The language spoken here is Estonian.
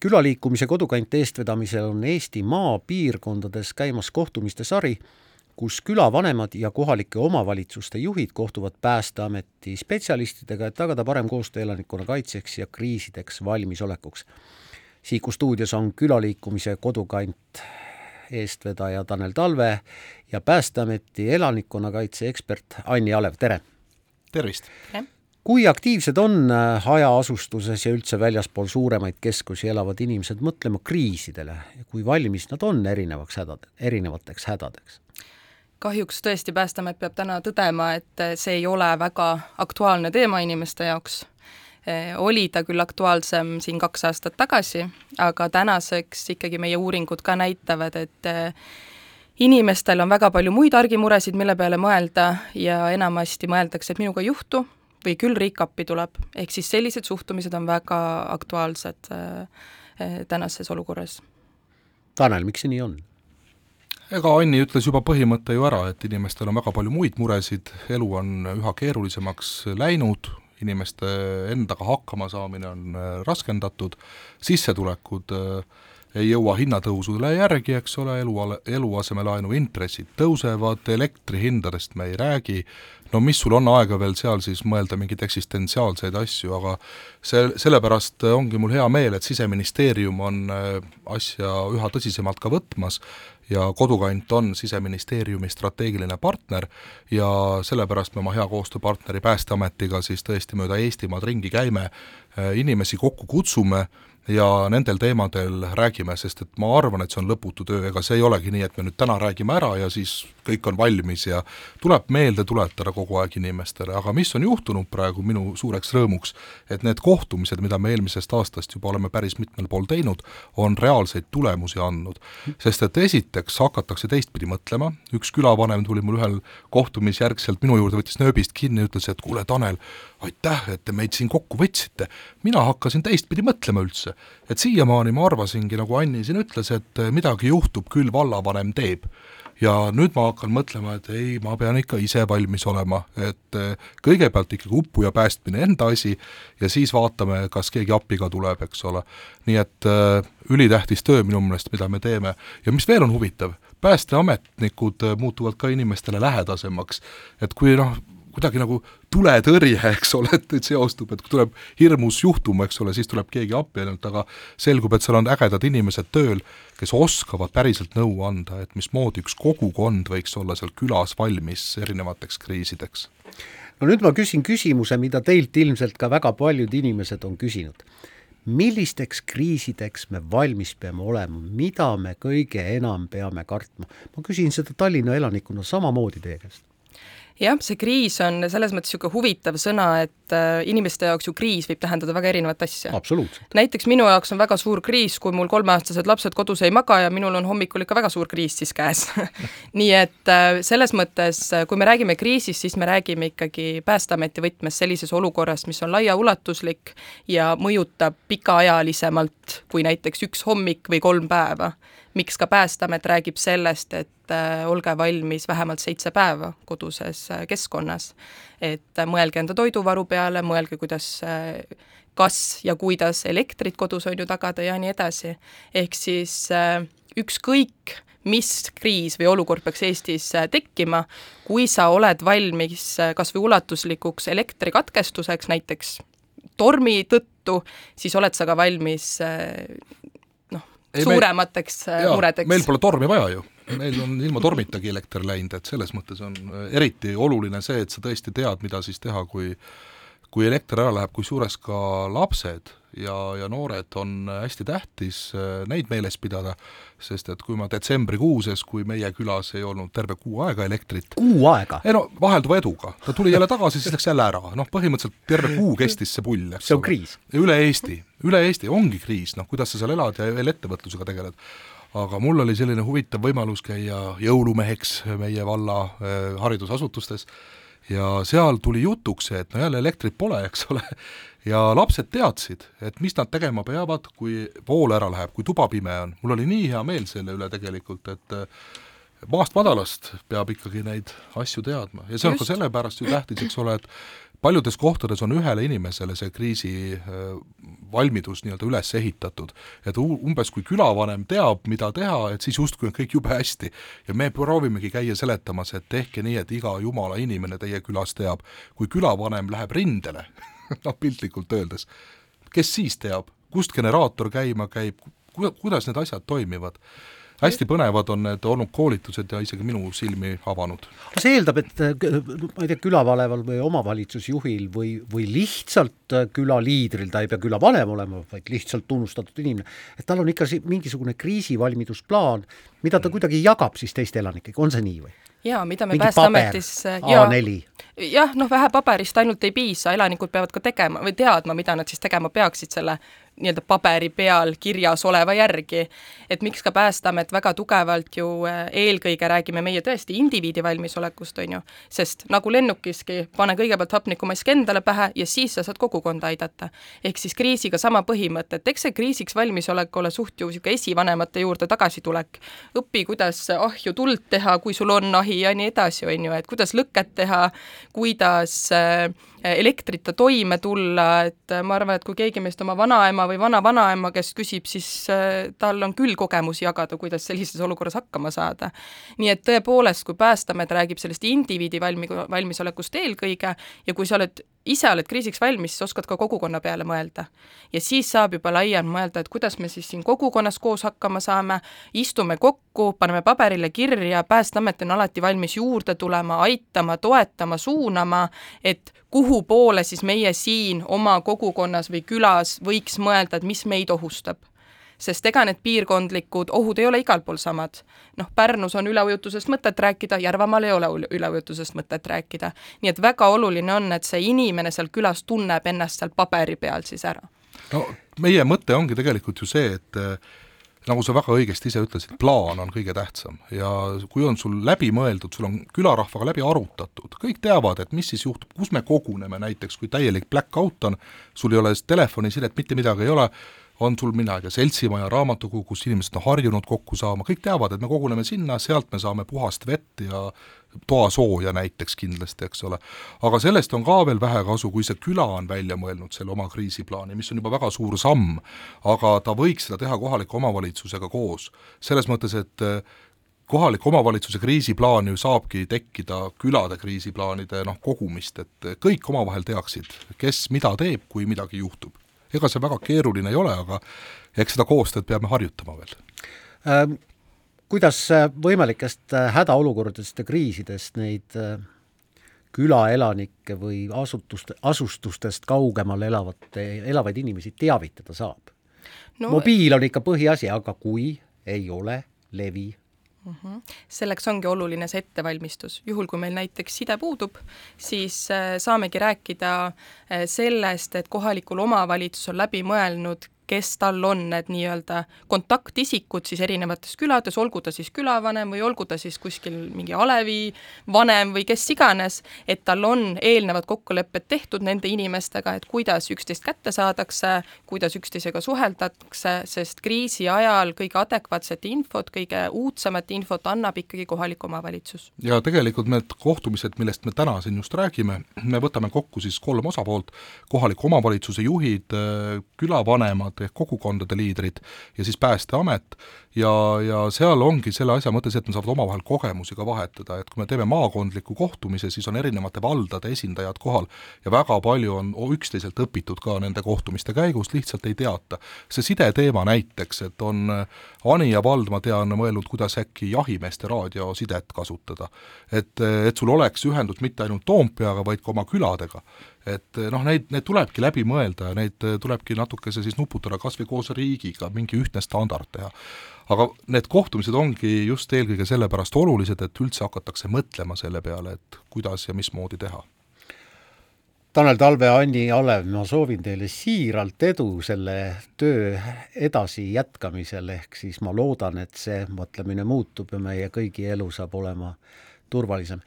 külaliikumise Kodukant eestvedamisel on Eesti maapiirkondades käimas kohtumiste sari, kus külavanemad ja kohalike omavalitsuste juhid kohtuvad Päästeameti spetsialistidega, et tagada parem koostöö elanikkonna kaitseks ja kriisideks valmisolekuks. Siiku stuudios on külaliikumise Kodukant eestvedaja Tanel Talve ja Päästeameti elanikkonnakaitse ekspert Anni Alev, tere! tervist! Kui aktiivsed on äh, hajaasustuses ja üldse väljaspool suuremaid keskusi elavad inimesed mõtlema kriisidele ja kui valmis nad on erinevaks hädade, erinevateks hädadeks? kahjuks tõesti Päästeamet peab täna tõdema, et see ei ole väga aktuaalne teema inimeste jaoks Eh, oli ta küll aktuaalsem siin kaks aastat tagasi, aga tänaseks ikkagi meie uuringud ka näitavad, et inimestel on väga palju muid argimuresid, mille peale mõelda ja enamasti mõeldakse, et minuga ei juhtu või küll riik appi tuleb, ehk siis sellised suhtumised on väga aktuaalsed eh, tänases olukorras. Tanel, miks see nii on? ega Anni ütles juba põhimõtte ju ära, et inimestel on väga palju muid muresid, elu on üha keerulisemaks läinud, inimeste endaga hakkama saamine on äh, raskendatud, sissetulekud äh, ei jõua hinnatõusudele järgi, eks ole, elu, eluasemelaenu intressid tõusevad, elektrihindadest me ei räägi, no mis sul on aega veel seal siis mõelda mingeid eksistentsiaalseid asju, aga see, sellepärast ongi mul hea meel, et Siseministeerium on äh, asja üha tõsisemalt ka võtmas ja Kodukant on Siseministeeriumi strateegiline partner ja sellepärast me oma hea koostööpartneri Päästeametiga siis tõesti mööda Eestimaad ringi käime, äh, inimesi kokku kutsume, ja nendel teemadel räägime, sest et ma arvan, et see on lõputu töö, ega see ei olegi nii, et me nüüd täna räägime ära ja siis kõik on valmis ja tuleb meelde tuletada kogu aeg inimestele, aga mis on juhtunud praegu minu suureks rõõmuks, et need kohtumised, mida me eelmisest aastast juba oleme päris mitmel pool teinud, on reaalseid tulemusi andnud. sest et esiteks hakatakse teistpidi mõtlema, üks külavanem tuli mul ühel kohtumisjärgselt minu juurde, võttis nööbist kinni ütles, et kuule, Tanel, aitäh, et te meid siin kokku võtsite. mina hakkasin teistpidi mõtlema üldse. Et siiamaani ma arvasingi, nagu Anni siin ütles, et midagi juhtub, küll vallavanem teeb. Ja nüüd ma hakkan mõtlema, et ei, ma pean ikka ise valmis olema, et kõigepealt ikkagi uppuja päästmine enda asi ja siis vaatame, kas keegi appi ka tuleb, eks ole. nii et äh, ülitähtis töö minu meelest, mida me teeme. Ja mis veel on huvitav, päästeametnikud muutuvad ka inimestele lähedasemaks, et kui noh, kuidagi nagu tuletõrje, eks ole, et, et seostub, et kui tuleb hirmus juhtum, eks ole, siis tuleb keegi appi ainult, aga selgub, et seal on ägedad inimesed tööl, kes oskavad päriselt nõu anda, et mismoodi üks kogukond võiks olla seal külas valmis erinevateks kriisideks. no nüüd ma küsin küsimuse, mida teilt ilmselt ka väga paljud inimesed on küsinud. millisteks kriisideks me valmis peame olema, mida me kõige enam peame kartma? ma küsin seda Tallinna elanikuna samamoodi teie käest jah, see kriis on selles mõttes niisugune huvitav sõna, et äh, inimeste jaoks ju kriis võib tähendada väga erinevat asja. näiteks minu jaoks on väga suur kriis, kui mul kolmeaastased lapsed kodus ei maga ja minul on hommikul ikka väga suur kriis siis käes. Nii et äh, selles mõttes, äh, kui me räägime kriisist, siis me räägime ikkagi Päästeameti võtmes sellises olukorras, mis on laiaulatuslik ja mõjutab pikaajalisemalt kui näiteks üks hommik või kolm päeva miks ka Päästeamet räägib sellest, et äh, olge valmis vähemalt seitse päeva koduses äh, keskkonnas. et äh, mõelge enda toiduvaru peale, mõelge, kuidas kas ja kuidas elektrit kodus on ju tagada ja nii edasi. ehk siis ükskõik, mis kriis või olukord peaks Eestis tekkima, kui sa oled valmis kas või ulatuslikuks elektrikatkestuseks, näiteks tormi tõttu, siis oled sa ka valmis ei, suuremateks meil, äh, muredeks. meil pole tormi vaja ju, meil on ilma tormitagi elekter läinud, et selles mõttes on äh, eriti oluline see, et sa tõesti tead, mida siis teha, kui kui elekter ära läheb, kusjuures ka lapsed ja, ja noored on hästi tähtis äh, neid meeles pidada, sest et kui ma detsembrikuuses, kui meie külas ei olnud terve kuu aega elektrit kuu aega? ei no vahelduva eduga, ta tuli jälle tagasi, siis läks jälle ära, noh põhimõtteliselt terve kuu kestis see pull, eks see on kriis? üle Eesti, üle Eesti ongi kriis, noh kuidas sa seal elad ja veel ettevõtlusega tegeled. Aga mul oli selline huvitav võimalus käia jõulumeheks meie valla äh, haridusasutustes ja seal tuli jutuks see, et no jälle elektrit pole, eks ole, ja lapsed teadsid, et mis nad tegema peavad, kui vool ära läheb, kui tuba pime on. mul oli nii hea meel selle üle tegelikult, et äh, maast madalast peab ikkagi neid asju teadma ja see on Just. ka sellepärast ju tähtis, eks ole, et paljudes kohtades on ühele inimesele see kriisi äh, valmidus nii-öelda üles ehitatud. et umbes kui külavanem teab, mida teha, et siis justkui on kõik jube hästi. ja me proovimegi käia seletamas, et tehke nii, et iga jumala inimene teie külas teab. kui külavanem läheb rindele noh piltlikult öeldes, kes siis teab, kust generaator käima käib, kuidas need asjad toimivad hästi põnevad on need olnud koolitused ja isegi minu silmi avanud. see eeldab, et ma ei tea, külavaleval või omavalitsusjuhil või, või lihtsalt külaliidril, ta ei pea külavanem olema, vaid lihtsalt tunnustatud inimene, et tal on ikka mingisugune kriisivalmidusplaan, mida ta kuidagi jagab siis teiste elanikega, on see nii või? jaa, mida me Päästeametis A4 jah, noh, vähe paberist ainult ei piisa, elanikud peavad ka tegema või teadma, mida nad siis tegema peaksid selle nii-öelda paberi peal kirjas oleva järgi. et miks ka Päästeamet väga tugevalt ju äh, eelkõige räägime meie tõesti indiviidi valmisolekust, on ju, sest nagu lennukiski, pane kõigepealt hapnikumask endale pähe ja siis sa saad kogukonda aidata. ehk siis kriisiga sama põhimõte, et eks see kriisiks valmisolek ole suht ju niisugune esivanemate juurde tagasitulek. õpi, kuidas ahju tuld teha, kui sul on ahi ja nii edasi, on ju, et kuidas lõket teha, kuidas äh, elektrita toime tulla, et ma arvan, et kui keegi meist oma vanaema või vana-vanaema käest küsib, siis äh, tal on küll kogemusi jagada, kuidas sellises olukorras hakkama saada. nii et tõepoolest, kui Päästeamet räägib sellest indiviidi valmi-, valmisolekust eelkõige ja kui sa oled ise oled kriisiks valmis, siis oskad ka kogukonna peale mõelda. ja siis saab juba laiem mõelda, et kuidas me siis siin kogukonnas koos hakkama saame, istume kokku, paneme paberile kirja, Päästeamet on alati valmis juurde tulema, aitama, toetama, suunama, et kuhu poole siis meie siin oma kogukonnas või külas võiks mõelda, et mis meid ohustab sest ega need piirkondlikud ohud ei ole igal pool samad. noh, Pärnus on üleujutusest mõtet rääkida, Järvamaal ei ole üleujutusest mõtet rääkida. nii et väga oluline on, et see inimene seal külas tunneb ennast seal paberi peal siis ära. no meie mõte ongi tegelikult ju see, et eh, nagu sa väga õigesti ise ütlesid, plaan on kõige tähtsam ja kui on sul läbi mõeldud, sul on külarahvaga läbi arutatud, kõik teavad, et mis siis juhtub, kus me koguneme näiteks, kui täielik black out on, sul ei ole telefonisidet, mitte midagi ei ole, on sul tea, seltsimaja, raamatukogu, kus inimesed on harjunud kokku saama, kõik teavad, et me koguneme sinna, sealt me saame puhast vett ja toasooja näiteks kindlasti, eks ole. aga sellest on ka veel vähe kasu, kui see küla on välja mõelnud selle oma kriisiplaani, mis on juba väga suur samm, aga ta võiks seda teha kohaliku omavalitsusega koos. selles mõttes, et eh, kohaliku omavalitsuse kriisiplaan ju saabki tekkida külade kriisiplaanide noh, kogumist, et kõik omavahel teaksid, kes mida teeb, kui midagi juhtub ega see väga keeruline ei ole, aga eks seda koostööd peame harjutama veel ähm,. Kuidas äh, võimalikest äh, hädaolukordadest ja kriisidest neid äh, külaelanikke või asutuste, asustustest kaugemal elavate, elavaid inimesi teavitada saab no,? mobiil on ikka põhiasi, aga kui ei ole levi mm. -hmm. selleks ongi oluline see ettevalmistus, juhul kui meil näiteks side puudub, siis äh, saamegi rääkida äh, sellest, et kohalikul omavalitsus on läbi mõelnud, kes tal on need nii-öelda kontaktisikud siis erinevates külades, olgu ta siis külavanem või olgu ta siis kuskil mingi alevi vanem või kes iganes, et tal on eelnevad kokkulepped tehtud nende inimestega, et kuidas üksteist kätte saadakse, kuidas üksteisega suheldakse, sest kriisi ajal kõige adekvaatset infot, kõige uudsemat infot annab ikkagi kohalik omavalitsus. ja tegelikult need kohtumised, millest me täna siin just räägime, me võtame kokku siis kolm osapoolt, kohaliku omavalitsuse juhid, külavanemad, ehk kogukondade liidrid ja siis Päästeamet ja, ja seal ongi selle asja mõte see, et nad saavad omavahel kogemusi ka vahetada, et kui me teeme maakondliku kohtumise, siis on erinevate valdade esindajad kohal ja väga palju on üksteiselt õpitud ka nende kohtumiste käigus, lihtsalt ei teata. see sideteema näiteks, et on Anija vald, ma tean, mõelnud, kuidas äkki jahimeeste raadiosidet kasutada. et, et sul oleks ühendus mitte ainult Toompeaga, vaid ka oma küladega et eh, noh, neid, need tulebki läbi mõelda ja neid tulebki natukese siis nuputada kas või koos riigiga, mingi ühtne standard teha. Aga need kohtumised ongi just eelkõige sellepärast olulised, et üldse hakatakse mõtlema selle peale, et kuidas ja mismoodi teha. Tanel Talve, Anni Alev, ma soovin teile siiralt edu selle töö edasi jätkamisel, ehk siis ma loodan, et see mõtlemine muutub ja meie kõigi elu saab olema turvalisem.